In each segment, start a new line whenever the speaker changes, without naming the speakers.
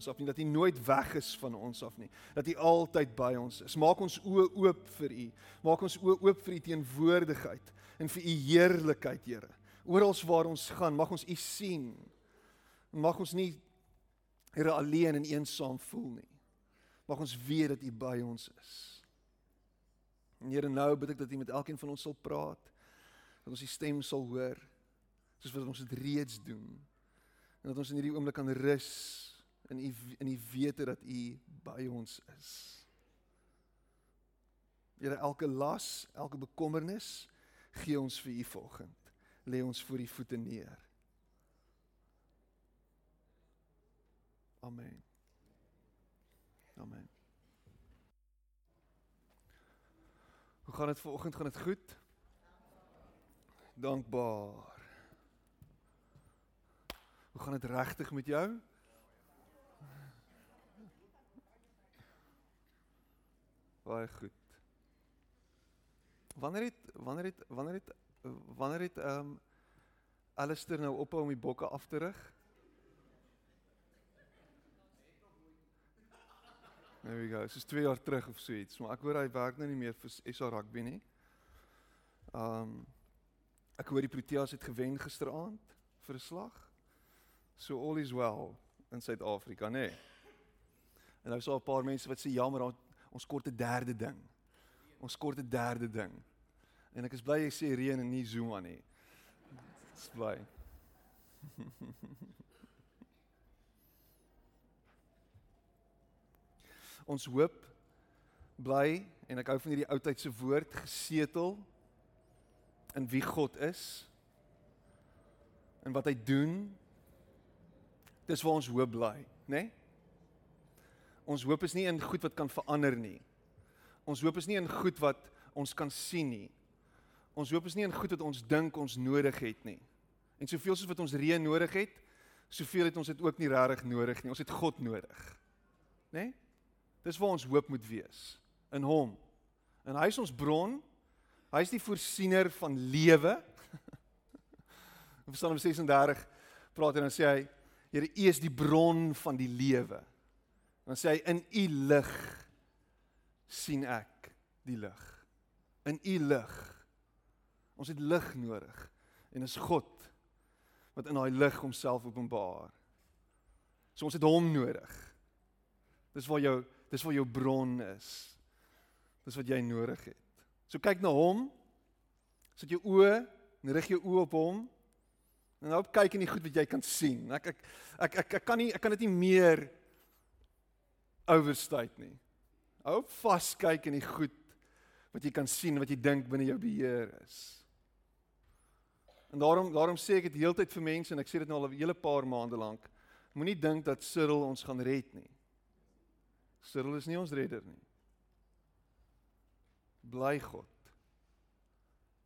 ons af nie, dat U nooit weg is van ons af nie, dat U altyd by ons is. Maak ons oë oop vir U. Maak ons oë oop vir U teenwoordigheid en vir U heerlikheid, Here. Oral waar ons gaan, mag ons U sien. Mag ons nie Here alleen en eensaam voel nie. Mag ons weet dat U by ons is. En Here, nou bid ek dat U met elkeen van ons sal praat. Dat ons U stem sal hoor soos wat ons dit reeds doen. En dat ons in hierdie oomblik kan rus in u in die wete dat u by ons is. Here elke las, elke bekommernis gee ons vir u volgend. Lê ons voor u voete neer. Amen. Amen. Hoe gaan dit vanoggend? Gaan dit goed? Dankbaar. Hoe gaan dit regtig met jou? Baie goed. Wanneer het wanneer het wanneer het wanneer het ehm um, Alistair nou ophou om die bokke af te rig? There we go. Dit is 2 jaar terug of so iets, maar ek hoor hy werk nou nie meer vir SA Rugby nie. Ehm um, ek hoor die Proteas het gewen gisteraand vir 'n slag. So all is well in Suid-Afrika, nê. Nee. En nou is daar 'n paar mense wat sê jammer, ons kort 'n derde ding. Ons kort 'n derde ding. En ek is bly jy sê reën en nie Zuma nie. Dis bly. ons hoop bly en ek hou van hierdie oudheidse woord gesetel in wie God is en wat hy doen. Dis waar ons hoop bly, né? Nee? Ons hoop is nie in goed wat kan verander nie. Ons hoop is nie in goed wat ons kan sien nie. Ons hoop is nie in goed wat ons dink ons nodig het nie. En soveel soos wat ons reën nodig het, soveel het ons dit ook nie regtig nodig nie. Ons het God nodig. Né? Nee? Dis waar ons hoop moet wees in hom. En hy is ons bron. Hy is die voorsiener van lewe. In Psalm 36 praat hy en dan sê hy Here, U is die bron van die lewe. Dan sê hy in u lig sien ek die lig. In u lig. Ons het lig nodig en is God wat in daai lig homself openbaar. So ons het hom nodig. Dis waar jou dis waar jou bron is. Dis wat jy nodig het. So kyk na hom. Sit jou oë en rig jou oë op hom. En nou kyk in die goed wat jy kan sien. Ek ek ek ek, ek kan nie ek kan dit nie meer overstate nie. Hou vas kyk in die goed wat jy kan sien wat jy dink binne jou beheer is. En daarom daarom sê ek dit heeltyd vir mense en ek sê dit nou al 'n hele paar maande lank. Moenie dink dat Cyril ons gaan red nie. Cyril is nie ons redder nie. Bly God.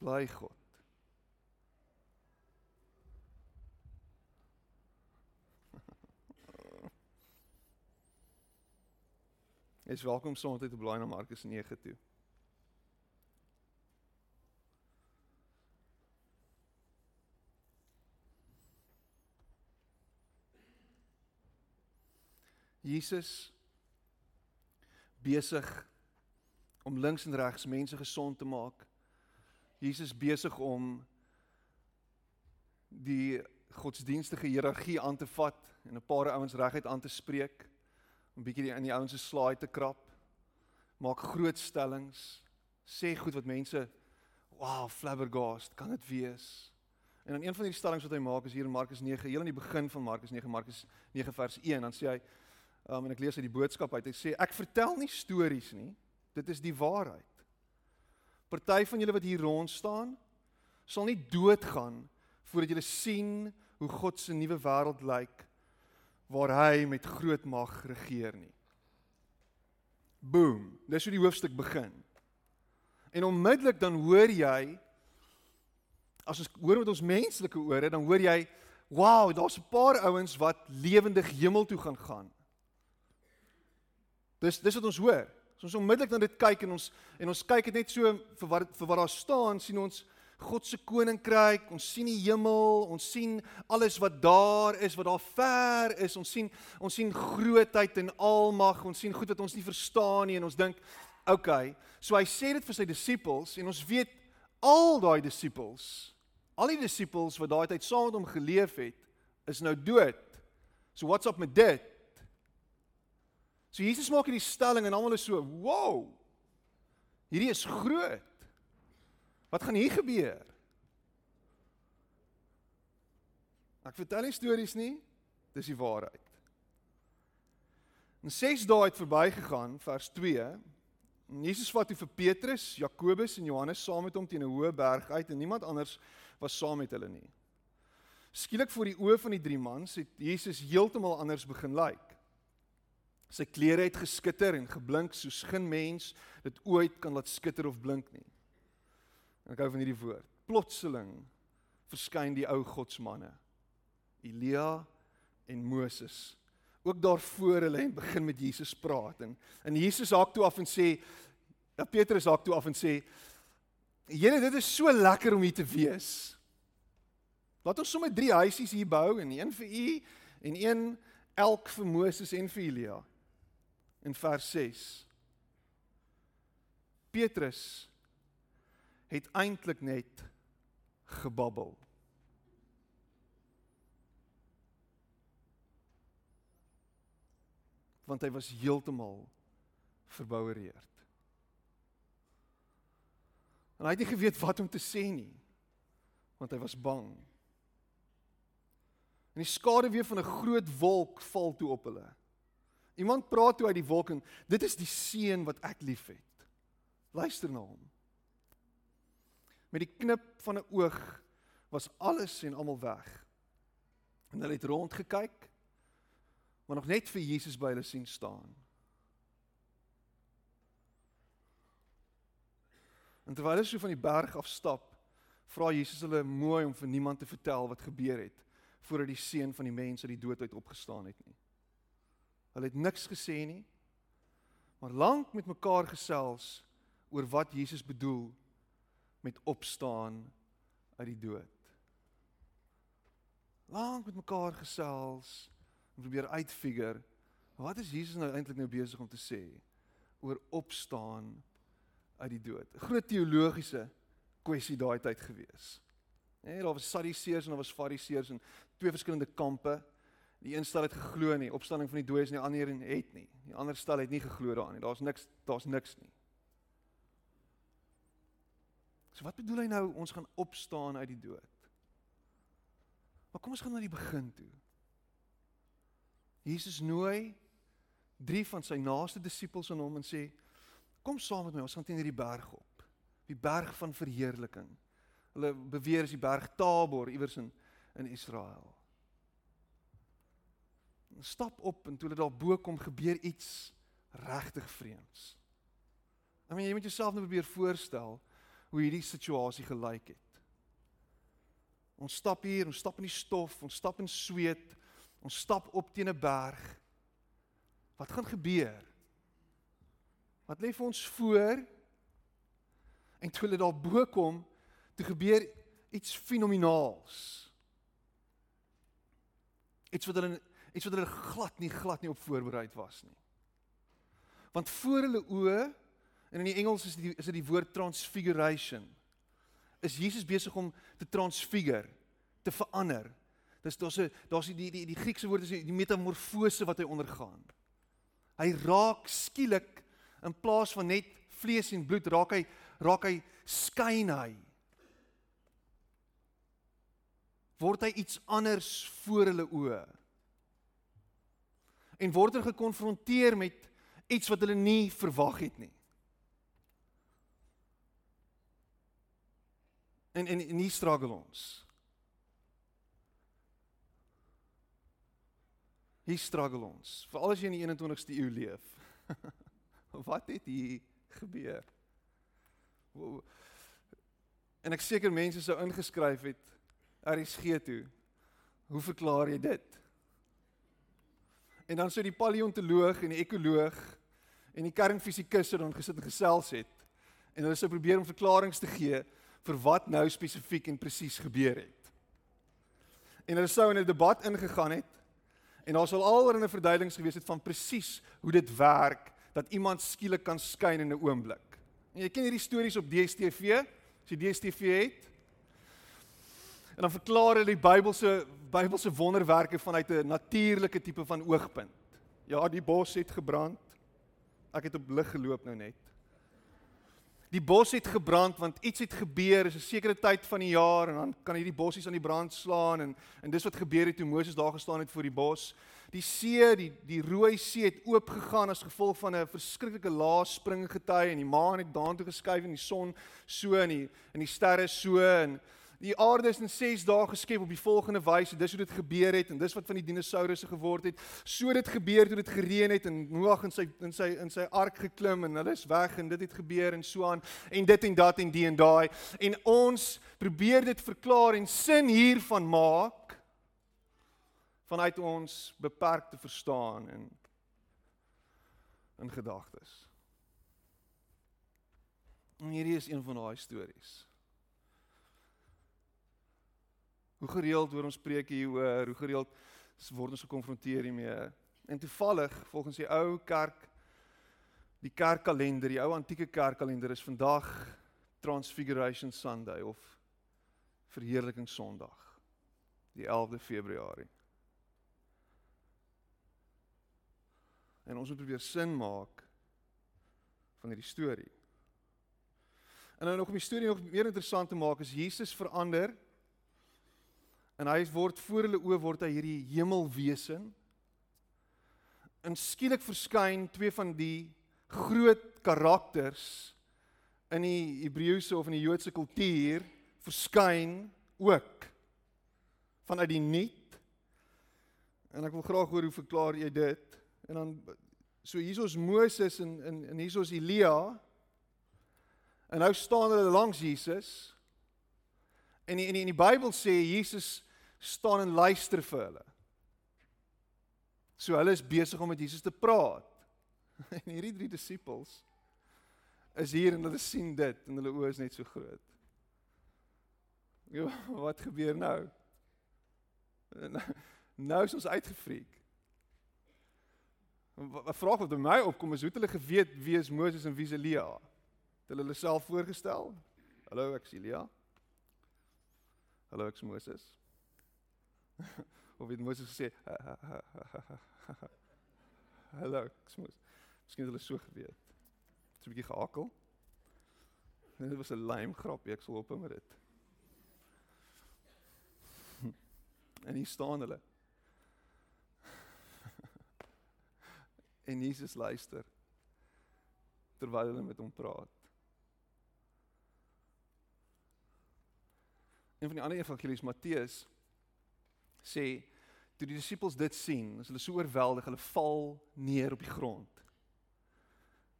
Bly God. Jy is welkom soms te blaai na Markus 9 toe. Jesus besig om links en regs mense gesond te maak. Jesus besig om die godsdienstige hiërargie aan te vat en 'n paar ouens reguit aan te spreek om bietjie in die ouens se slaai te krap. Maak groot stellings, sê goed wat mense wow, flabbergast, kan dit wees? En dan een van die stellings wat hy maak is hier in Markus 9, heel aan die begin van Markus 9, Markus 9 vers 1, dan sê hy um, en ek lees uit die boodskap uit. Hy sê ek vertel nie stories nie. Dit is die waarheid. Party van julle wat hier rond staan, sal nie doodgaan voordat julle sien hoe God se nuwe wêreld lyk waar hy met groot mag regeer nie. Boom, dis hoe die hoofstuk begin. En onmiddellik dan hoor jy as ons hoor met ons menslike ore, dan hoor jy, "Wow, daar's 'n paar ouens wat lewendig hemel toe gaan gaan." Dis dis wat ons hoor. As ons onmiddellik na dit kyk en ons en ons kyk dit net so vir wat vir wat daar staan, sien ons God se koninkryk, ons sien die hemel, ons sien alles wat daar is, wat daar ver is. Ons sien ons sien grootheid en almag, ons sien goed wat ons nie verstaan nie en ons dink, okay, so hy sê dit vir sy disippels en ons weet al daai disippels, al die disippels wat daai tyd saam met hom geleef het, is nou dood. So what's up met dit? So Jesus maak hierdie stelling en almal is so, "Wow! Hierdie is groot." Wat gaan hier gebeur? Ek vertel nie stories nie, dis die waarheid. En 6 dae het verbygegaan, vers 2. En Jesus vat toe vir Petrus, Jakobus en Johannes saam met hom teen 'n hoë berg uit en niemand anders was saam met hulle nie. Skielik voor die oë van die drie mans het Jesus heeltemal anders begin lyk. Sy klere het geskitter en geblink soos geen mens dit ooit kan laat skitter of blink nie. En ek hou van hierdie woord. Plotseling verskyn die ou godsmanne. Elia en Moses. Ook daar voor hulle en begin met Jesus praat en en Jesus haak toe af en sê dat Petrus haak toe af en sê Julle dit is so lekker om hier te wees. Laat ons sommer drie huisies hier bou en een vir u en een elk vir Moses en vir Elia. In vers 6. Petrus het eintlik net gebabbel. Want hy was heeltemal verboureerd. En hy het nie geweet wat om te sê nie, want hy was bang. En die skade weer van 'n groot wolk val toe op hulle. Iemand praat toe uit die wolk en dit is die seun wat ek liefhet. Luister na hom. Met die knip van 'n oog was alles en almal weg. En hulle het rond gekyk, maar nog net vir Jesus by hulle sien staan. En terwyl hulle so van die berg af stap, vra Jesus hulle mooi om vir niemand te vertel wat gebeur het voordat die seun van die mens uit die dood uit opgestaan het nie. Hulle het niks gesê nie, maar lank met mekaar gesels oor wat Jesus bedoel met opstaan uit die dood. Lank met mekaar gesels en probeer uitfigure wat is Jesus nou eintlik nou besig om te sê oor opstaan uit die dood. Groot teologiese kwessie daai tyd gewees. Nee, daar was Sadduseërs en daar was Fariseërs en twee verskillende kampe. Die een stel het geglo in die opstanding van die dooies en die ander het nie. Die ander stel het nie geglo daarin nie. Daar's niks, daar's niks nie. So wat bedoel hy nou ons gaan opstaan uit die dood? Maar kom ons gaan na die begin toe. Jesus nooi drie van sy naaste disippels aan hom en sê: "Kom saam met my, ons gaan teen hierdie berg op. Die berg van verheerliking." Hulle beweer is die berg Tabor iewers in in Israel. Stap op en toe hulle daar bo kom gebeur iets regtig vreemds. I mean jy moet jouself nou probeer voorstel hoe hierdie situasie gelyk het. Ons stap hier, ons stap in die stof, ons stap in sweet, ons stap op teen 'n berg. Wat gaan gebeur? Wat lê vir ons voor? En toe hulle daar bo kom, toe gebeur iets fenomenaals. Iets wat hulle iets wat hulle glad nie glad nie op voorberei was nie. Want voor hulle oë En in die Engels is dit is dit die woord transfiguration. Is Jesus besig om te transfigure, te verander. Dis daar's 'n daar's die die die Griekse woord is die metamorfose wat hy ondergaan. Hy raak skielik in plaas van net vlees en bloed raak hy raak hy skyn hy. Word hy iets anders voor hulle oë. En word hulle gekonfronteer met iets wat hulle nie verwag het nie. En en en hier struggle ons. Hier struggle ons. Veral as jy in die 21ste eeu leef. Wat het hier gebeur? En ek seker mense sou ingeskryf het RSG toe. Hoe verklaar jy dit? En dan sou die paleontoloog en die ekoloog en die kernfisikus dan gesit en gesels het en hulle sou probeer om verklaringe te gee vir wat nou spesifiek en presies gebeur het. En hulle sou in 'n debat ingegaan het en daar sou alreeds 'n verduideliking gewees het van presies hoe dit werk dat iemand skielik kan skyn in 'n oomblik. En jy ken hierdie stories op DStv, as jy DStv het. En dan verklaar hulle die Bybelse Bybelse wonderwerke vanuit 'n natuurlike tipe van oogpunt. Ja, die bos het gebrand. Ek het op lig geloop nou net. Die bos het gebrand want iets het gebeur, is 'n sekere tyd van die jaar en dan kan hierdie bossies aan die brand slaan en en dis wat gebeur het toe Moses daar gestaan het voor die bos. Die see, die die Rooi See het oop gegaan as gevolg van 'n verskriklike lae springgety en die maan het daartoe geskuif en die son so en die en die sterre so en Die aarde is in 6 dae geskep op die volgende wyse. Dis hoe dit gebeur het en dis wat van die dinosourusse geword het. So dit gebeur toe dit gereën het en Noag in sy in sy in sy ark geklim en hulle is weg en dit het gebeur en so aan en dit en dat en die en daai. En ons probeer dit verklaar en sin hiervan maak vanuit ons beperkte verstaan en in gedagtes. En hierdie is een van daai stories. Hoe gereeld hoor ons preek hier oor hoe gereeld word ons gekonfronteer hiermee. En toevallig volgens die ou kerk die kerkkalender, die ou antieke kerkkalender is vandag Transfiguration Sunday of Verheerliking Sondag. Die 11de Februarie. En ons moet probeer sin maak van hierdie storie. En nou nog om die storie nog meer interessant te maak, is Jesus verander En hy word voor hulle oë word hy hierdie hemelwesen. En skielik verskyn twee van die groot karakters in die Hebreëse of in die Joodse kultuur verskyn ook vanuit die niet. En ek wil graag hoor hoe verklaar jy dit? En dan so hiersoos Moses en en en hiersoos Elia. En nou staan hulle langs Jesus. En in in die Bybel sê Jesus staan en luister vir hulle. So hulle is besig om met Jesus te praat. En hierdie drie disippels is hier en hulle sien dit en hulle oë is net so groot. Ja, wat gebeur nou? Nou is ons uitgefreek. 'n Vraag wat by my opkom is hoe het hulle geweet wie is Moses en wie is Elia? Het hulle hulle self voorgestel? Hallo, ek is Elia. Hallo, ek is Moses. of het Moses gesê Hallo, smoes. Miskien het hulle so geweet. So 'n bietjie gehakel. En dit was 'n lame grap, ek sal ophou met dit. en hier staan hulle. en Jesus luister terwyl hulle met hom praat. Een van die ander evangelies Matteus sê toe die disippels dit sien, is hulle so oorweldig, hulle val neer op die grond.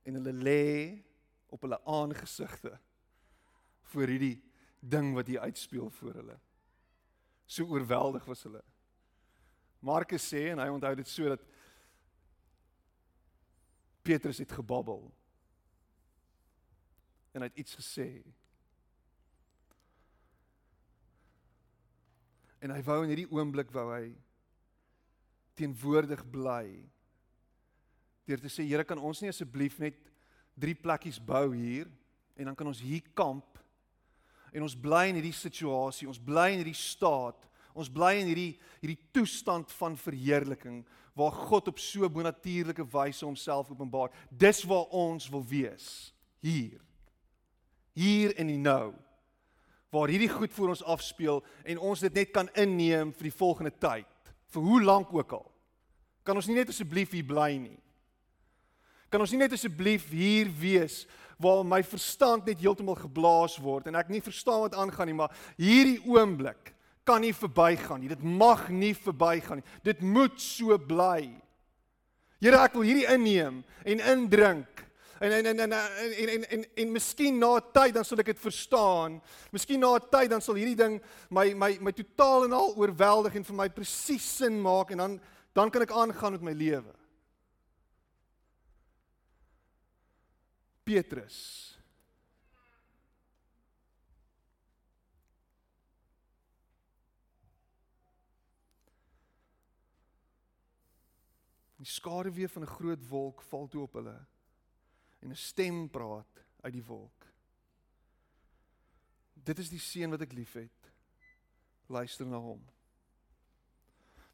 En hulle lê op hulle aangesigte voor hierdie ding wat hier uitspeel voor hulle. So oorweldig was hulle. Markus sê en hy onthou dit so dat Petrus het gebabbel. En hy het iets gesê. En hy wou in hierdie oomblik wou hy teenwoordig bly. Deur te sê, Here, kan ons nie asseblief net drie plekkies bou hier en dan kan ons hier kamp en ons bly in hierdie situasie, ons bly in hierdie staat, ons bly in hierdie hierdie toestand van verheerliking waar God op so bonatuurlike wyse homself openbaar. Dis waar ons wil wees, hier. Hier in die nou waar hierdie goed voor ons afspeel en ons dit net kan inneem vir die volgende tyd, vir hoe lank ook al. Kan ons nie net asseblief hier bly nie? Kan ons nie net asseblief hier wees waar my verstand net heeltemal geblaas word en ek nie verstaan wat aangaan nie, maar hierdie oomblik kan nie verbygaan nie. Dit mag nie verbygaan nie. Dit moet so bly. Here, ek wil hierdie inneem en indrink en en en en en en en, en miskien na 'n tyd dan sal ek dit verstaan. Miskien na 'n tyd dan sal hierdie ding my my my totaal en al oorweldig en vir my presies sin maak en dan dan kan ek aangaan met my lewe. Petrus Die skaduwee van 'n groot wolk val toe op hulle. En 'n stem praat uit die wolk. Dit is die seun wat ek liefhet. Luister na hom.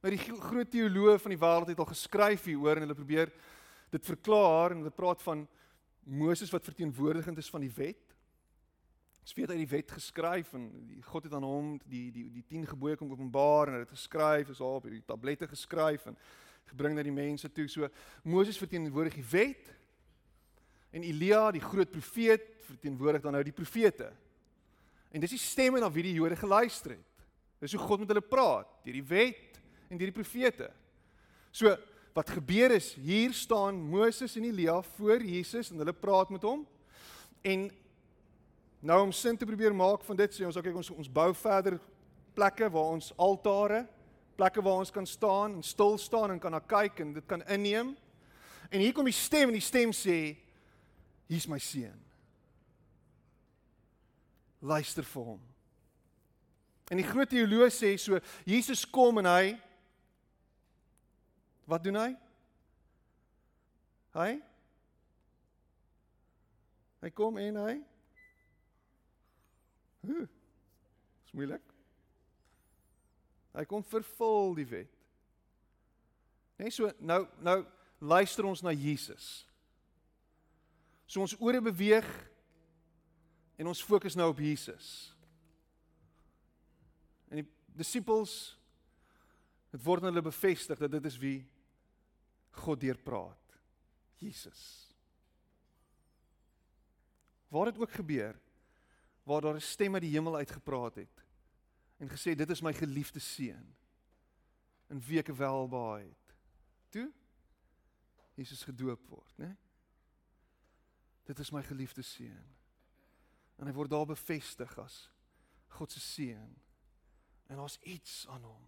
Nou die groot teoloë van die wêreld het al geskryf hieroor en hulle probeer dit verklaar en hulle praat van Moses wat verteenwoordigend is van die wet. Ons weet uit die wet geskryf en God het aan hom die die die 10 gebooie kom openbaar en dit geskryf is al op die tablette geskryf en gebring na die mense toe. So Moses verteenwoordig die wet en Elia, die groot profeet, verteenwoordig dan nou die profete. En dis die stemme na wie die Jode geluister het. Dis hoe God met hulle praat, deur die wet en deur die profete. So wat gebeur is, hier staan Moses en Elia voor Jesus en hulle praat met hom. En nou om sin te probeer maak van dit sê ons ok ons ons bou verder plekke waar ons altare, plekke waar ons kan staan en stil staan en kan na kyk en dit kan inneem. En hier kom die stem en die stem sê hier's my seun. Luister vir hom. En die groot teoloog sê so Jesus kom en hy Wat doen hy? Hy Hy kom en hy Hm. Dis moeilik. Hy kom vervul die wet. Net so nou nou luister ons na Jesus. So ons ore beweeg en ons fokus nou op Jesus. En die disippels dit word hulle bevestig dat dit is wie God deur praat. Jesus. Waar dit ook gebeur waar daar 'n stem uit die hemel uitgepraat het en gesê dit is my geliefde seun in wie ek welbehaag het. Toe Jesus gedoop word, né? Dit is my geliefde seun. En hy word daar bevestig as God se seun. En daar's iets aan hom.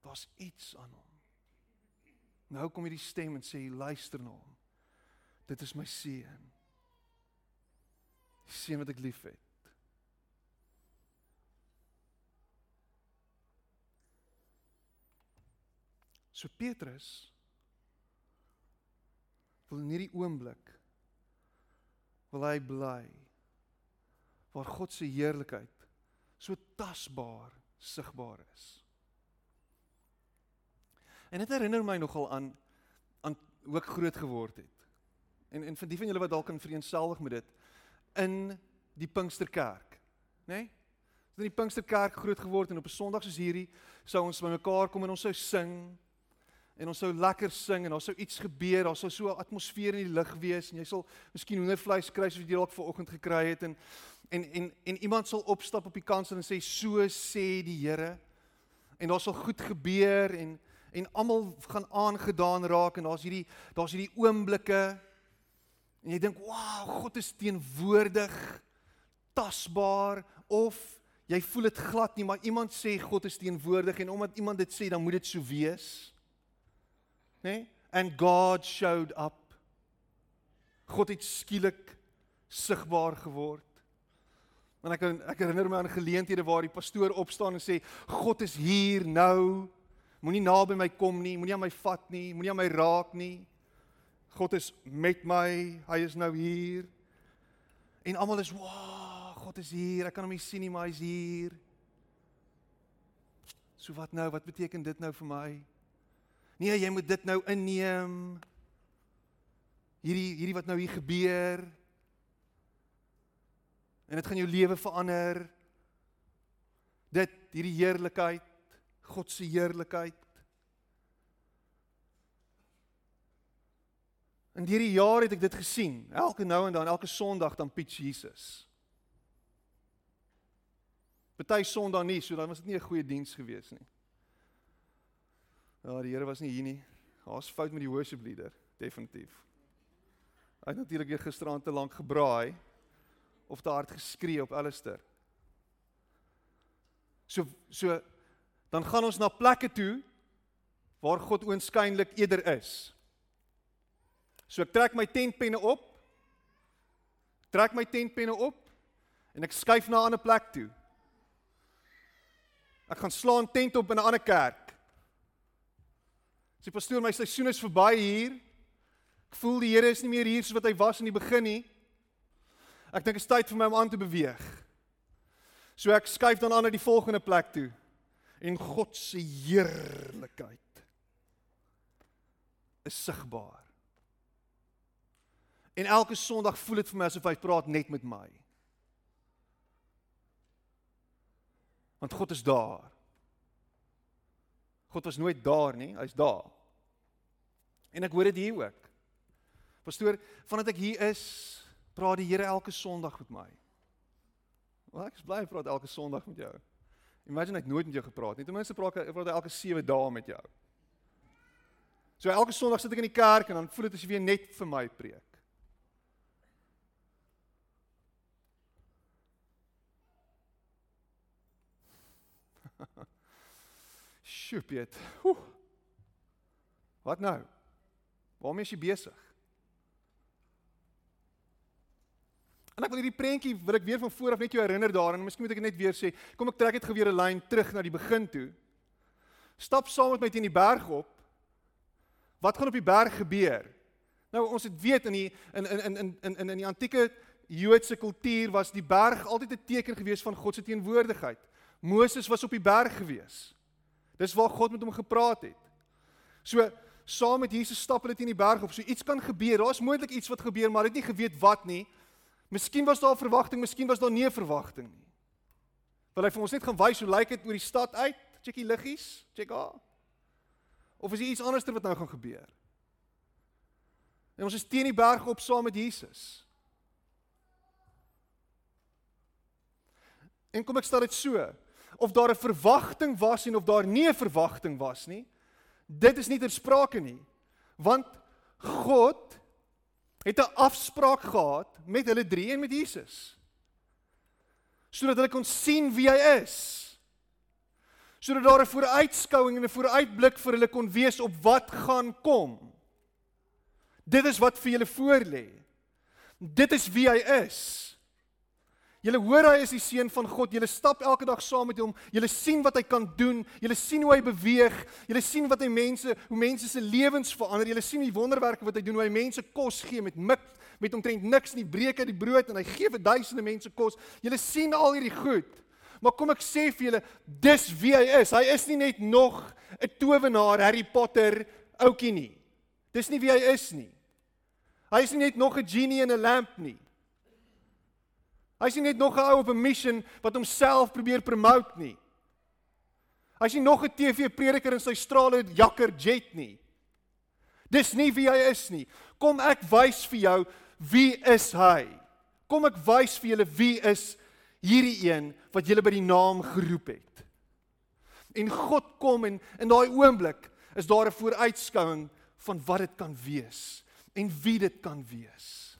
Daar's iets aan hom. Nou kom hierdie stem en sê luister na hom. Dit is my seun. Die seun wat ek liefhet. So Petrus wil in hierdie oomblik wil hy bly waar God se heerlikheid so tasbaar sigbaar is. En dit herinner my nogal aan aan hoe ek groot geword het. En en vir die van julle wat dalk kan vereenselwig met dit in die Pinksterkerk, né? Nee? Ons het in die Pinksterkerk groot geword en op 'n Sondag soos hierdie sou ons bymekaar kom en ons sou sing en ons sou lekker sing en daar sou iets gebeur, daar sou so 'n atmosfeer in die lug wees en jy sal miskien hoendervleis kry soos jy dalk vanoggend gekry het en en en en iemand sal opstap op die kansel en sê so sê die Here. En daar sal goed gebeur en en almal gaan aangedaan raak en daar's hierdie daar's hierdie oomblikke en jy dink wow God is teenwoordig tasbaar of jy voel dit glad nie maar iemand sê God is teenwoordig en omdat iemand dit sê dan moet dit so wees nê nee? and God showed up God het skielik sigbaar geword en ek ek herinner my aan geleenthede waar die pastoor opstaan en sê God is hier nou Moenie naby my kom nie, moenie aan my vat nie, moenie aan my raak nie. God is met my. Hy is nou hier. En almal is, "Wow, God is hier. Ek kan hom nie sien nie, maar hy's hier." So wat nou? Wat beteken dit nou vir my? Nee, jy moet dit nou inneem. Hierdie hierdie wat nou hier gebeur. En dit gaan jou lewe verander. Dit hierdie heerlikheid God se heerlikheid. In hierdie jaar het ek dit gesien. Elke nou en dan, elke Sondag dan pitch Jesus. Party Sondag nie, so dan was dit nie 'n goeie diens gewees nie. Ja, die Here was nie hier nie. Daar's fout met die worship leader, definitief. Hy het natuurlik weer gisteraand te lank gebraai of te hard geskree op Alistair. So so dan gaan ons na plekke toe waar God oënskynlik eerder is. So ek trek my tentpenne op. Trek my tentpenne op en ek skuif na 'n ander plek toe. Ek gaan slaan tent op in 'n ander kerk. Sê pastoor, my seisoen is verby hier. Ek voel die Here is nie meer hier soos wat hy was in die begin nie. Ek dink dit is tyd vir my om aan te beweeg. So ek skuif dan aan na die volgende plek toe. En God se heerlikheid is sigbaar. En elke Sondag voel dit vir my asof hy praat net met my. Want God is daar. God was nooit daar nie, hy's daar. En ek hoor dit hier ook. Pastoor, vandat ek hier is, praat die Here elke Sondag met my. Wel ek is bly hy praat elke Sondag met jou. Imagine ek nooit met jou gepraat nie. Ten minste praat hy praat elke 7 dae met jou. So elke Sondag sit ek in die kerk en dan voel dit asof jy net vir my preek. Sjoe, Piet. Wat nou? Waarmee is jy besig? En ek wil hierdie prentjie wil ek weer van voor af net jou herinner daaraan en miskien moet ek net weer sê, kom ek trek dit geweer 'n lyn terug na die begin toe. Stap saam met my teen die berg op. Wat gaan op die berg gebeur? Nou ons het weet in die in in in in in in die antieke Joodse kultuur was die berg altyd 'n teken gewees van God se teenwoordigheid. Moses was op die berg gewees. Dis waar God met hom gepraat het. So saam met Jesus stap hulle teen die berg op. So iets kan gebeur. Daar's moontlik iets wat gebeur, maar hulle het nie geweet wat nie. Miskien was daar verwagting, miskien was daar nie 'n verwagting nie. Wil hy vir ons net gaan wys hoe lyk dit oor die stad uit? Check die liggies, check haar. Of is iets anderster wat nou gaan gebeur? En ons is teen die berg op saam met Jesus. En kom ek stel dit so, of daar 'n verwagting was en of daar nie 'n verwagting was nie, dit is nie ter sprake nie. Want God het 'n afspraak gehad met hulle drie en met Jesus. Sodat hulle kon sien wie hy is. Sodat daar 'n vooruitskouing en 'n vooruitblik vir hulle kon wees op wat gaan kom. Dit is wat vir julle voorlê. Dit is wie hy is. Julle hoor hy is die seun van God. Julle stap elke dag saam met hom. Julle sien wat hy kan doen. Julle sien hoe hy beweeg. Julle sien wat hy mense, hoe mense se lewens verander. Julle sien die wonderwerke wat hy doen, hoe hy mense kos gee met mik met omtrent niks nie, breek uit die brood en hy gee vir duisende mense kos. Julle sien al hierdie goed. Maar kom ek sê vir julle, dis wie hy is. Hy is nie net nog 'n towenaar Harry Potter ouetjie nie. Dis nie wie hy is nie. Hy is nie net nog 'n genie in 'n lamp nie. Hy's nie net nog 'n ou op 'n mission wat homself probeer promote nie. Hy's nie nog 'n TV-prediker in sy strale jakker jet nie. Dis nie wie hy is nie. Kom ek wys vir jou wie is hy? Kom ek wys vir julle wie is hierdie een wat julle by die naam geroep het. En God kom en in daai oomblik is daar 'n vooruitskouing van wat dit kan wees en wie dit kan wees.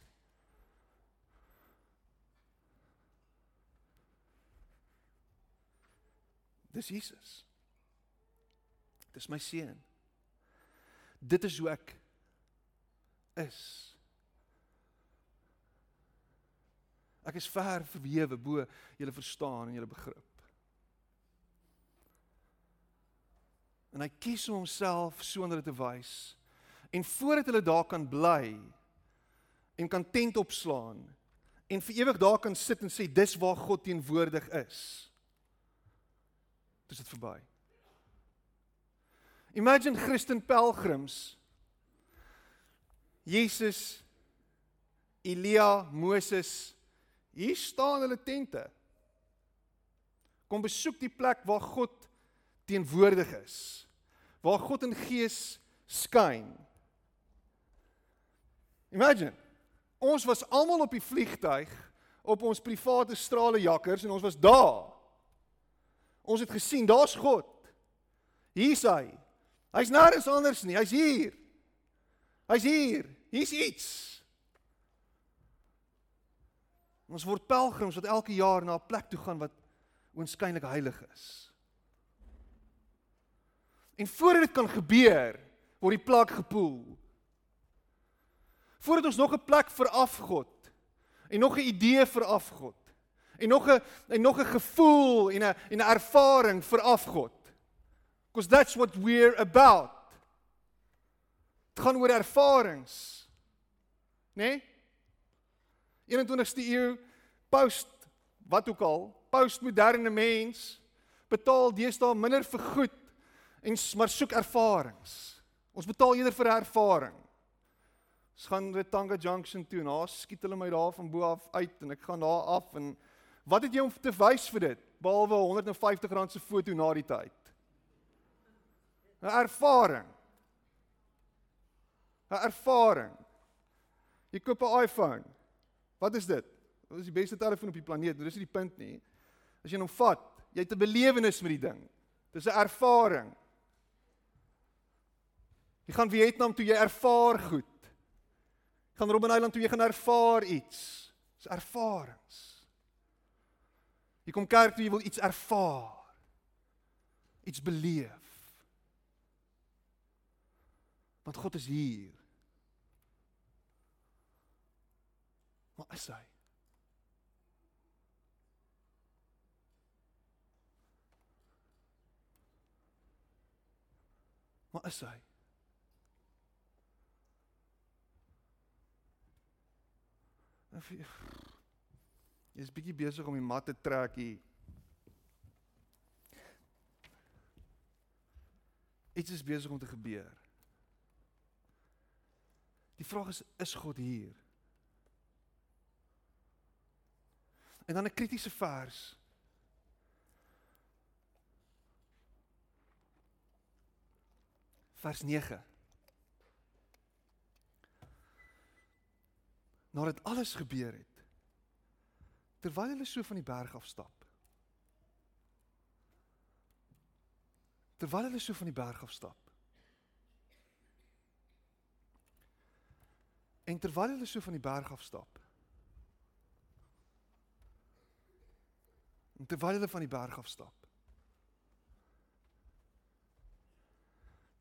Dis Jesus. Dis my seun. Dit is hoe ek is. Ek is ver verwewe bo julle verstaan en julle begrip. En hy kies om homself so onder te wys en voordat hulle daar kan bly en kan tent opslaan en vir ewig daar kan sit en sê dis waar God teenwoordig is is dit verby. Imagine Christen pelgrims. Jesus, Elia, Moses, hier staan hulle tente. Kom besoek die plek waar God teenwoordig is. Waar God in gees skyn. Imagine. Ons was almal op die vliegtyg op ons private stralejakkers en ons was daar. Ons het gesien, daar's God. Hier's hy. Hy's nêrens anders nie. Hy's hier. Hy's hier. Hier's iets. Ons word pelgrims wat elke jaar na 'n plek toe gaan wat oënskynlik heilig is. En voordat dit kan gebeur, word die plek gepoel. Voordat ons nog 'n plek vir afgod en nog 'n idee vir afgod en nog 'n en nog 'n gevoel en 'n en 'n ervaring vir afgod. Because that's what we're about. Dit gaan oor ervarings. Né? Nee? 21ste eeu post wat ook al, postmoderne mens betaal deesdae minder vir goed en maar soek ervarings. Ons betaal eerder vir ervaring. Ons gaan by Tanga Junction toe en daar skiet hulle my daar van bo af uit en ek gaan daar af en wat het jy om te wys vir dit behalwe 150 rand se foto na die tyd? 'n Ervaring. 'n Ervaring. Jy koop 'n iPhone. Wat is dit? Dit is die beste telefoon op die planeet. Dit is nie die punt nie. As jy hom vat, jy het 'n belewenis met die ding. Dis 'n ervaring. Jy gaan Vietnam toe jy ervaar goed. Jy gaan Robben Island toe jy gaan ervaar iets. Dis ervarings. Jy kom kerk toe jy wil iets ervaar. Iets beleef. Want God is hier. Maar is hy? Maar is hy? Jy is bietjie besig om die mat te trek hier. Iets is besig om te gebeur. Die vraag is is God hier? En dan 'n kritiese vers. Vers 9. nadat alles gebeur het terwyl hulle so van die berg af stap. Terwyl hulle so van die berg af stap. En terwyl hulle so van die berg af stap en terwyl hulle van die berg af stap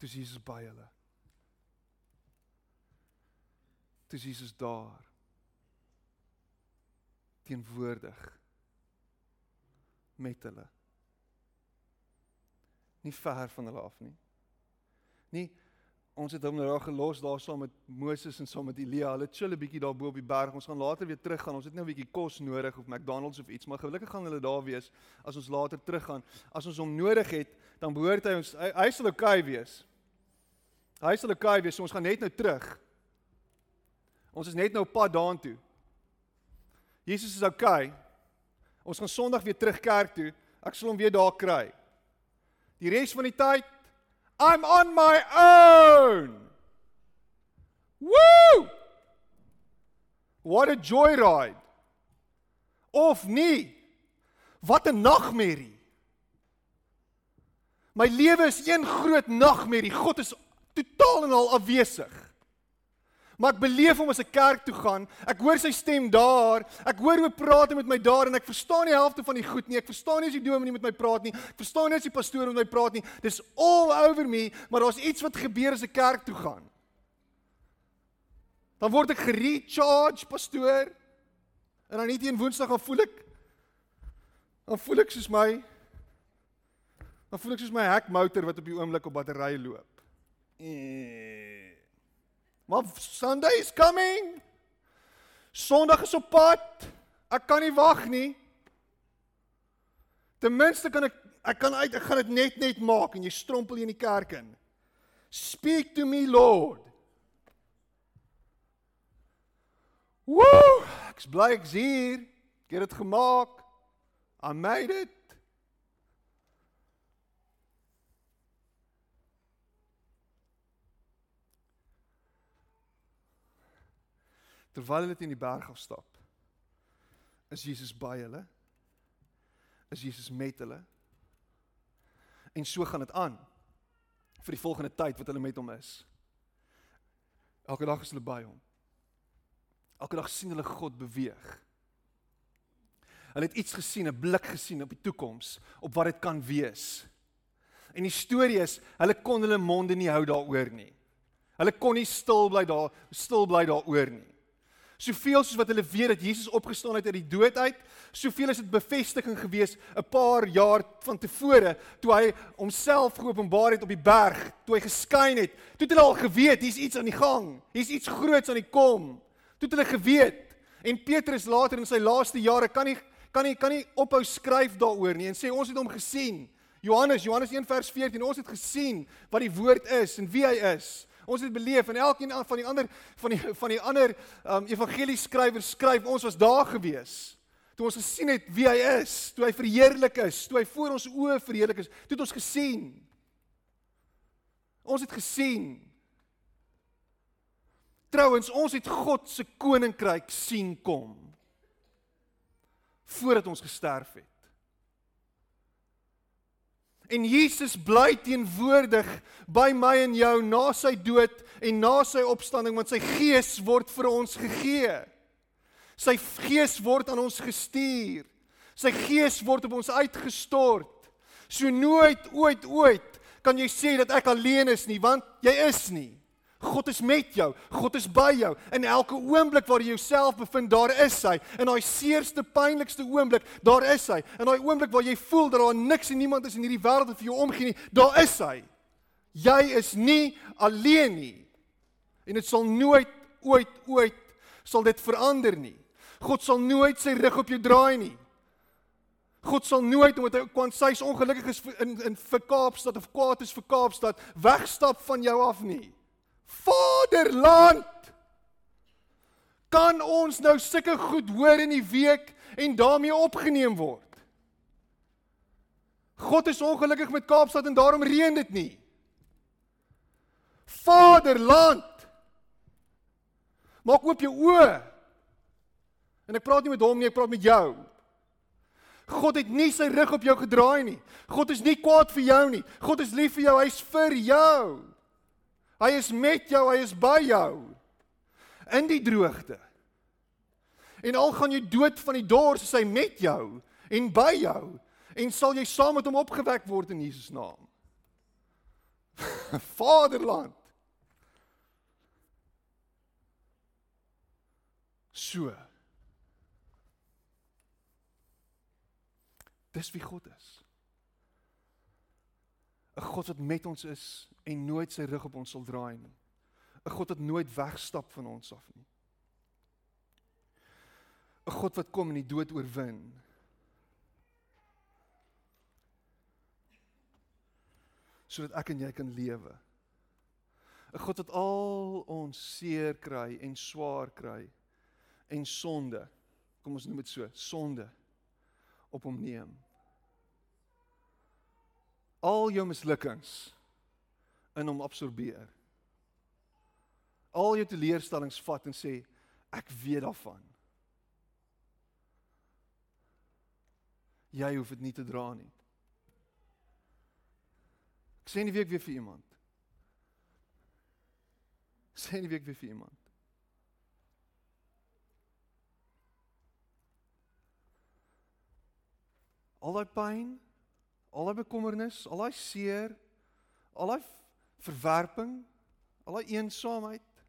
toe Jesus by hulle. Toe Jesus daar teenwoordig met hulle. Nie ver van hulle af nie. Nie ons het hom nou daar gelos daar saam met Moses en saam met Elia. Hulle chill 'n bietjie daar bo op die berg. Ons gaan later weer teruggaan. Ons het nou 'n bietjie kos nodig of McDonald's of iets, maar gelukkig gaan hulle daar wees as ons later teruggaan. As ons hom nodig het, dan behoort hy ons hy, hy sal okay wees. Hy sal okay wees. So ons gaan net nou terug. Ons is net nou pad daartoe. Jesus is okay. Ons gaan Sondag weer terug kerk toe. Ek sal hom weer daar kry. Die res van die tyd I'm on my own. Woo! What a joyride. Of nie. Wat 'n nagmerrie. My lewe is een groot nagmerrie. God is totaal en al afwesig maar ek beleef hom as ek kerk toe gaan. Ek hoor sy stem daar. Ek hoor hoe praat hy met my daar en ek verstaan nie helfte van die goed nie. Ek verstaan nie as die dominee met my praat nie. Ek verstaan nie as die pastoor met my praat nie. Dis all over me, maar daar's iets wat gebeur as ek kerk toe gaan. Dan word ek gerecharge, pastoor. En dan net een woensdag gaan voel ek dan voel ek soos my dan voel ek soos my hekmotor wat op die oomblik op battery loop. Eee. Maar Sunday is coming. Sondag is op pad. Ek kan nie wag nie. Ten minste kan ek ek kan uit ek gaan dit net net maak en jy strompel in die kerk in. Speak to me Lord. Woe! Ek's bly ek's hier. Ek het dit gemaak. I made it. Terwyl hulle teen die berg afstap, is Jesus by hulle. Is Jesus met hulle? En so gaan dit aan vir die volgende tyd wat hulle met hom is. Elke dag is hulle by hom. Elke dag sien hulle God beweeg. Hulle het iets gesien, 'n blik gesien op die toekoms, op wat dit kan wees. En die storie is, hulle kon hulle monde nie hou daaroor nie. Hulle kon nie stil bly daar stil bly daaroor nie. Soveel soos wat hulle weet dat Jesus opgestaan het uit die dood uit, soveel is dit bevestiging gewees 'n paar jaar van tevore toe hy homself geopenbaar het op die berg, toe hy geskyn het. Toe het hulle al geweet hier's iets aan die gang. Hier's iets groots aan die kom. Toe het hulle geweet. En Petrus later in sy laaste jare kan nie kan nie kan nie ophou skryf daaroor nie en sê ons het hom gesien. Johannes, Johannes 1 vers 14, ons het gesien wat die woord is en wie hy is. Ons het beleef en elkeen van die ander van die van die ander um, evangelie skrywers skryf ons was daar gewees. Toe ons gesien het wie hy is, toe hy verheerlik is, toe hy voor ons oë verheerlik is, toe het ons gesien. Ons het gesien. Trouwens, ons het God se koninkryk sien kom voordat ons gesterf het. En Jesus bly teenwoordig by my en jou na sy dood en na sy opstanding want sy gees word vir ons gegee. Sy gees word aan ons gestuur. Sy gees word op ons uitgestort. So nooit ooit ooit kan jy sê dat ek alleen is nie want jy is nie. God is met jou. God is by jou. In elke oomblik waar jy jouself bevind, daar is hy. In daai seerste, pynlikste oomblik, daar is hy. In daai oomblik waar jy voel dat daar niks en niemand is in hierdie wêreld wat vir jou omgee nie, daar is hy. Jy is nie alleen nie. En dit sal nooit ooit ooit sal dit verander nie. God sal nooit sy rug op jou draai nie. God sal nooit omdat hy kwansy's ongelukkig is in in vir Kaapstad of kwaad is vir Kaapstad wegstap van jou af nie. Vaderland. Kan ons nou sulke goed hoor in die week en daarmee opgeneem word? God is ongelukkig met Kaapstad en daarom reën dit nie. Vaderland. Maak oop jou oë. En ek praat nie met hom nie, ek praat met jou. God het nie sy rug op jou gedraai nie. God is nie kwaad vir jou nie. God is lief vir jou, hy's vir jou. Hy is met jou, hy is by jou in die droogte. En al gaan jy dood van die dors, is hy met jou en by jou en sal jy saam met hom opgewek word in Jesus naam. Vaderland. So. Dis wie God is. 'n God wat met ons is en nooit sy rug op ons sal draai nie. 'n God wat nooit wegstap van ons af nie. 'n God wat kom en die dood oorwin. sodat ek en jy kan lewe. 'n God wat al ons seer kry en swaar kry en sonde, kom ons noem dit so, sonde op hom neem al jou mislukkings in hom absorbeer. Al jou teleurstellings vat en sê ek weet daarvan. Jy hoef dit nie te dra nie. Ek sê nie week weer vir iemand. Sê nie week weer vir iemand. Al daai pyn al daai bekommernis, al daai seer, al daai verwerping, al daai eensaamheid,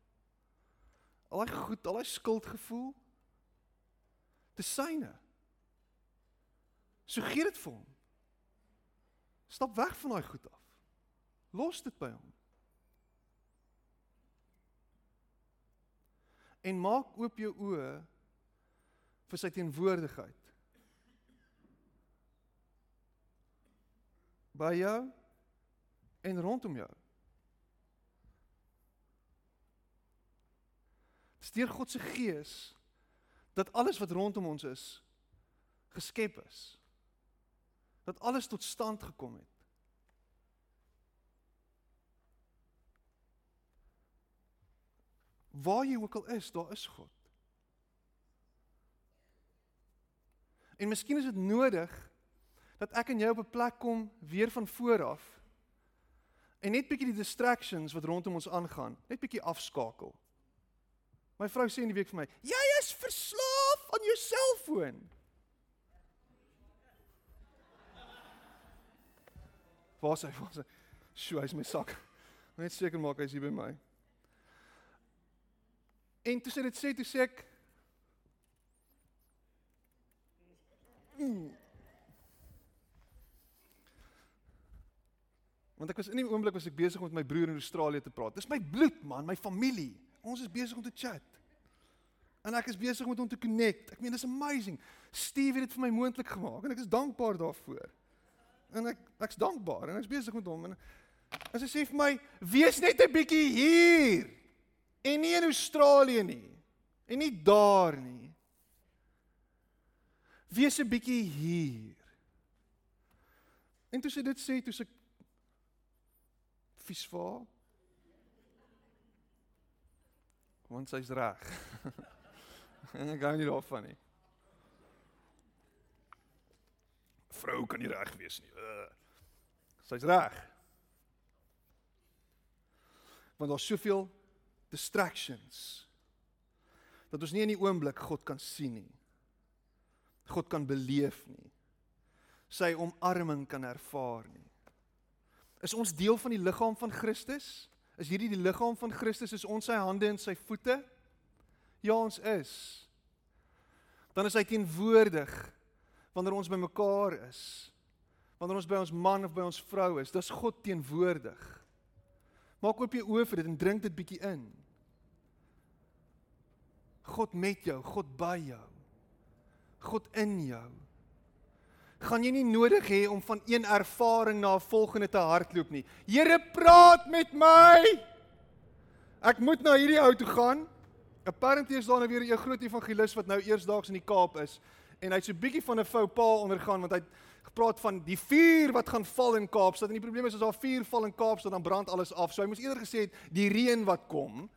al daai goed, al daai skuldgevoel te syne. So gee dit vir hom. Stap weg van daai goed af. Los dit by hom. En maak oop jou oë vir sy teenwoordigheid. By jou en rondom jou. Deur God se gees dat alles wat rondom ons is geskep is. Dat alles tot stand gekom het. Waar jy ook al is, daar is God. En miskien is dit nodig dat ek en jy op 'n plek kom weer van voor af. En net bietjie die distractions wat rondom ons aangaan, net bietjie afskakel. My vrou sê in die week vir my: "Jy is verslaaf aan jou selfoon." Waar is hy? Waar is hy? Sjoe, hy's my sak. Net seker maak hy's hier by my. En toe sy dit sê, toe sê ek mm. Want ek was in die oomblik was ek besig om met my broer in Australië te praat. Dis my bloed man, my familie. Ons is besig om te chat. En ek is besig hom te connect. Ek meen dis amazing. Steve het dit vir my moontlik gemaak en ek is dankbaar daarvoor. En ek ek's dankbaar en ek's besig met hom en as hy sê vir my, "Wees net 'n bietjie hier." En nie in Australië nie. En nie daar nie. Wees 'n bietjie hier. En toe sy dit sê, toe sy vies vir haar. Want sy's reg. en ek gou nie daarvan nie. Vrou kan nie reg wees nie. Sy's reg. Want daar's soveel distractions dat ons nie in die oomblik God kan sien nie. God kan beleef nie. Sy omarming kan ervaar nie. Is ons deel van die liggaam van Christus? Is hierdie die liggaam van Christus? Is ons sy hande en sy voete? Ja, ons is. Dan is hy teenwoordig wanneer ons bymekaar is. Wanneer ons by ons man of by ons vrou is, dis God teenwoordig. Maak oop jou oë vir dit en drink dit bietjie in. God met jou, God by jou. God in jou gaan jy nie nodig hê om van een ervaring na 'n volgende te hardloop nie. Here praat met my. Ek moet na hierdie ou toe gaan. Apparently is daar nou weer 'n groot evangelis wat nou eersdaags in die Kaap is en hy't so bietjie van 'n fou pa ondergaan want hy't gepraat van die vuur wat gaan val in Kaapstad en die probleem is as daar vuur val in Kaapstad dan brand alles af. So hy moes eerder gesê het die reën wat kom.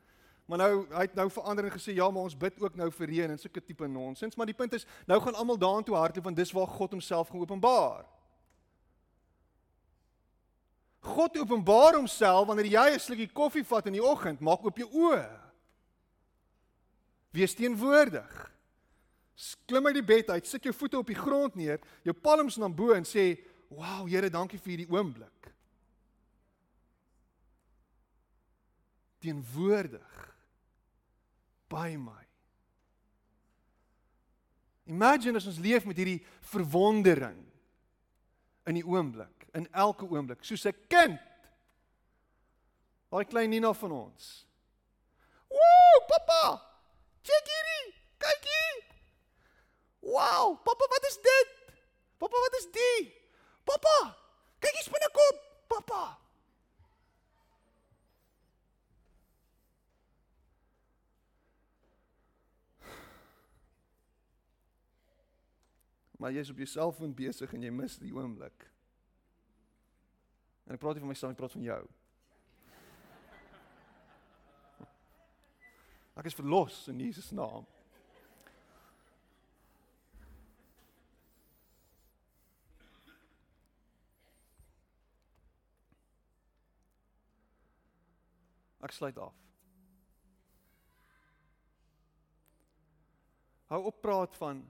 Maar nou hy het nou verander en gesê ja, maar ons bid ook nou vir reën en sulke tipe nonsens, maar die punt is nou gaan almal daartoe hardloop want dis waar God homself gaan openbaar. God openbaar homself wanneer jy 'n slukkie koffie vat in die oggend, maak oop jou oë. Wees teenwoordig. Klim uit die bed uit, sit jou voete op die grond neer, jou palms na bo en sê, "Wow, Here, dankie vir hierdie oomblik." Teenwoordig by my. Imagine as ons leef met hierdie verwondering in die oomblik, in elke oomblik, soos 'n kind. Daai klein Nina van ons. Woew, pappa! Kyk hierdie, kyk hier. Wow, pappa, wat is dit? Pappa, wat is dit? Pappa, kyk hier spinnekop, pappa. Maar jy's op jou selfoon besig en jy mis die oomblik. En ek praat nie van myself, ek praat van jou. Ek is verlos in Jesus naam. Ek sluit af. Hou op praat van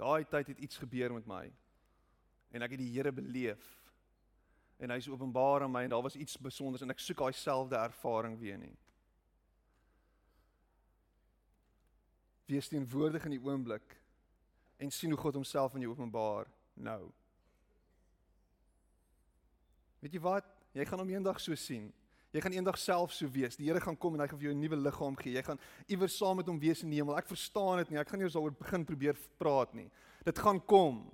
Daai tyd het iets gebeur met my. En ek het die Here beleef. En hy's openbaar aan my en daar was iets spesiaals en ek soek daai selfde ervaring weer nie. Wees teenwoordig in die oomblik en sien hoe God homself aan jou openbaar nou. Weet jy wat? Jy gaan hom eendag so sien. Jy gaan eendag self so wees. Die Here gaan kom en hy gaan vir jou 'n nuwe liggaam gee. Jy gaan iewers saam met hom wees in die hemel. Ek verstaan dit nie. Ek gaan nie eens daaroor begin probeer praat nie. Dit gaan kom.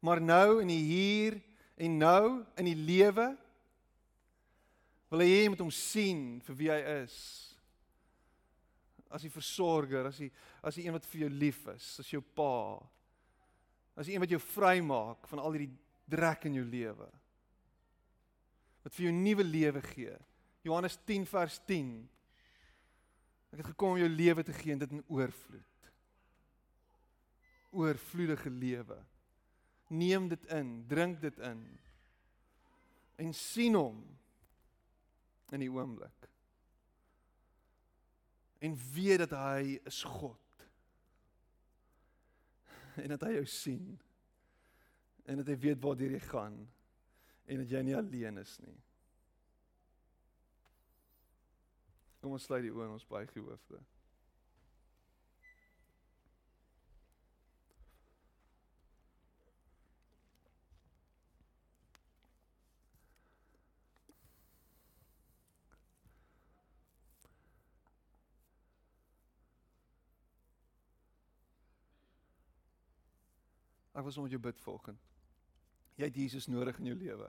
Maar nou in die hier en nou in die lewe wil hy hê met hom sien vir wie hy is. As die versorger, as die as die een wat vir jou lief is, as jou pa. As die een wat jou vrymaak van al hierdie drek in jou lewe wat vir jou nuwe lewe gee. Johannes 10 vers 10. Ek het gekom om jou lewe te gee en dit in oorvloed. Oorvloedige lewe. Neem dit in, drink dit in. En sien hom in die oomblik. En weet dat hy is God. En dat hy jou sien. En dat hy weet waar jy gaan en dat jy nie alleen is nie. Kom ons sluit die oë en ons buig die hoofde. Ek wil saam met jou bid vanoggend. Jy het Jesus nodig in jou lewe.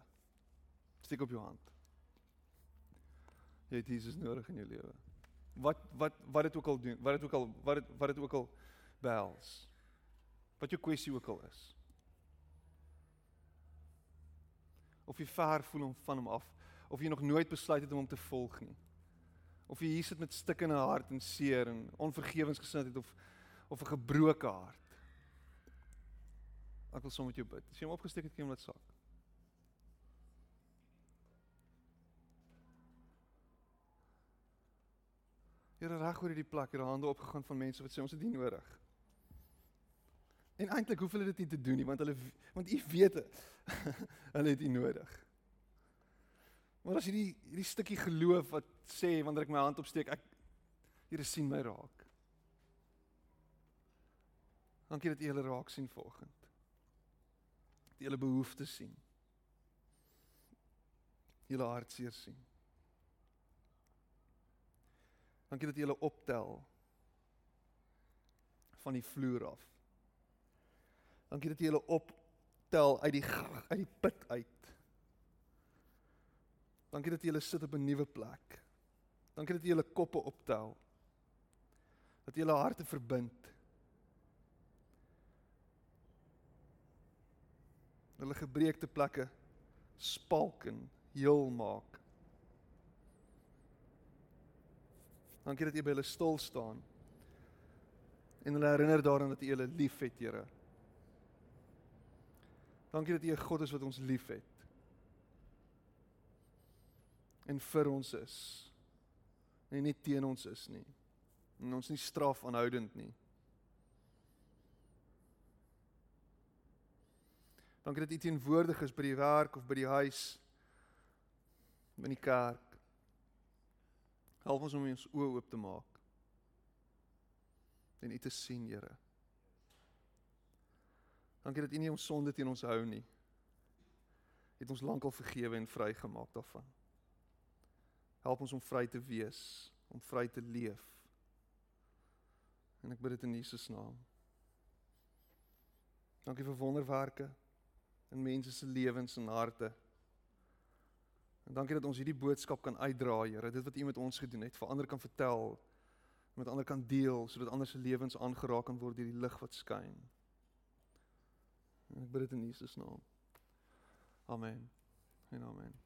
Steek op jou hand. Jy het Jesus nodig in jou lewe. Wat wat wat dit ook al doen, wat dit ook al wat dit wat dit ook al behels. Wat jou kwessie ook al is. Of jy ver voel om van hom af of jy nog nooit besluit het om hom te volg nie. Of jy hier sit met stikkende hart en seer en onvergewensgesindheid of of 'n gebroke hart. Ek wil sommer met jou bid. As jy hom opgesteek het, kan jy hom laat sak. Here reg oor hierdie plek, hierdie hande opgegaan van mense wat sê ons het dit nodig. En eintlik hoef hulle dit nie te doen nie want hulle want u weet hulle het dit nodig. Maar as hierdie hierdie stukkie geloof wat sê wanneer ek my hand opsteek, ek Here sien my raak. Dankie dat U hulle raak sien vanoggend. Dat U hulle behoeftes sien. Hulle hartseer sien. Dankie dat jy hulle optel van die vloer af. Dankie dat jy hulle optel uit die uit die put uit. Dankie dat jy hulle sit op 'n nuwe plek. Dankie dat jy hulle koppe optel. Dat jy hulle harte verbind. Hulle gebreekte plekke spalk en heel maak. Dankie dat U by hulle stil staan. En hulle herinner daaraan dat U hulle liefhet, Here. Dankie dat U 'n God is wat ons liefhet. En vir ons is. En nie teen ons is nie. En ons nie straf aanhoudend nie. Dankie dat U teenwoordig is by die werk of by die huis. by die kerk. Help ons om ons oë oop te maak. En U te sien, Here. Dankie dat U nie ons sonde teen ons hou nie. Het ons lankal vergewe en vrygemaak daarvan. Help ons om vry te wees, om vry te leef. En ek bid dit in Jesus naam. Dankie vir wonderwerke in mense se lewens en harte. En dankie dat ons hierdie boodskap kan uitdra, Here, dit wat U met ons gedoen het, vir ander kan vertel, met ander kan deel sodat ander se lewens aangeraak kan word deur die lig wat skyn. En ek bid dit in Jesus naam. Amen. En amen.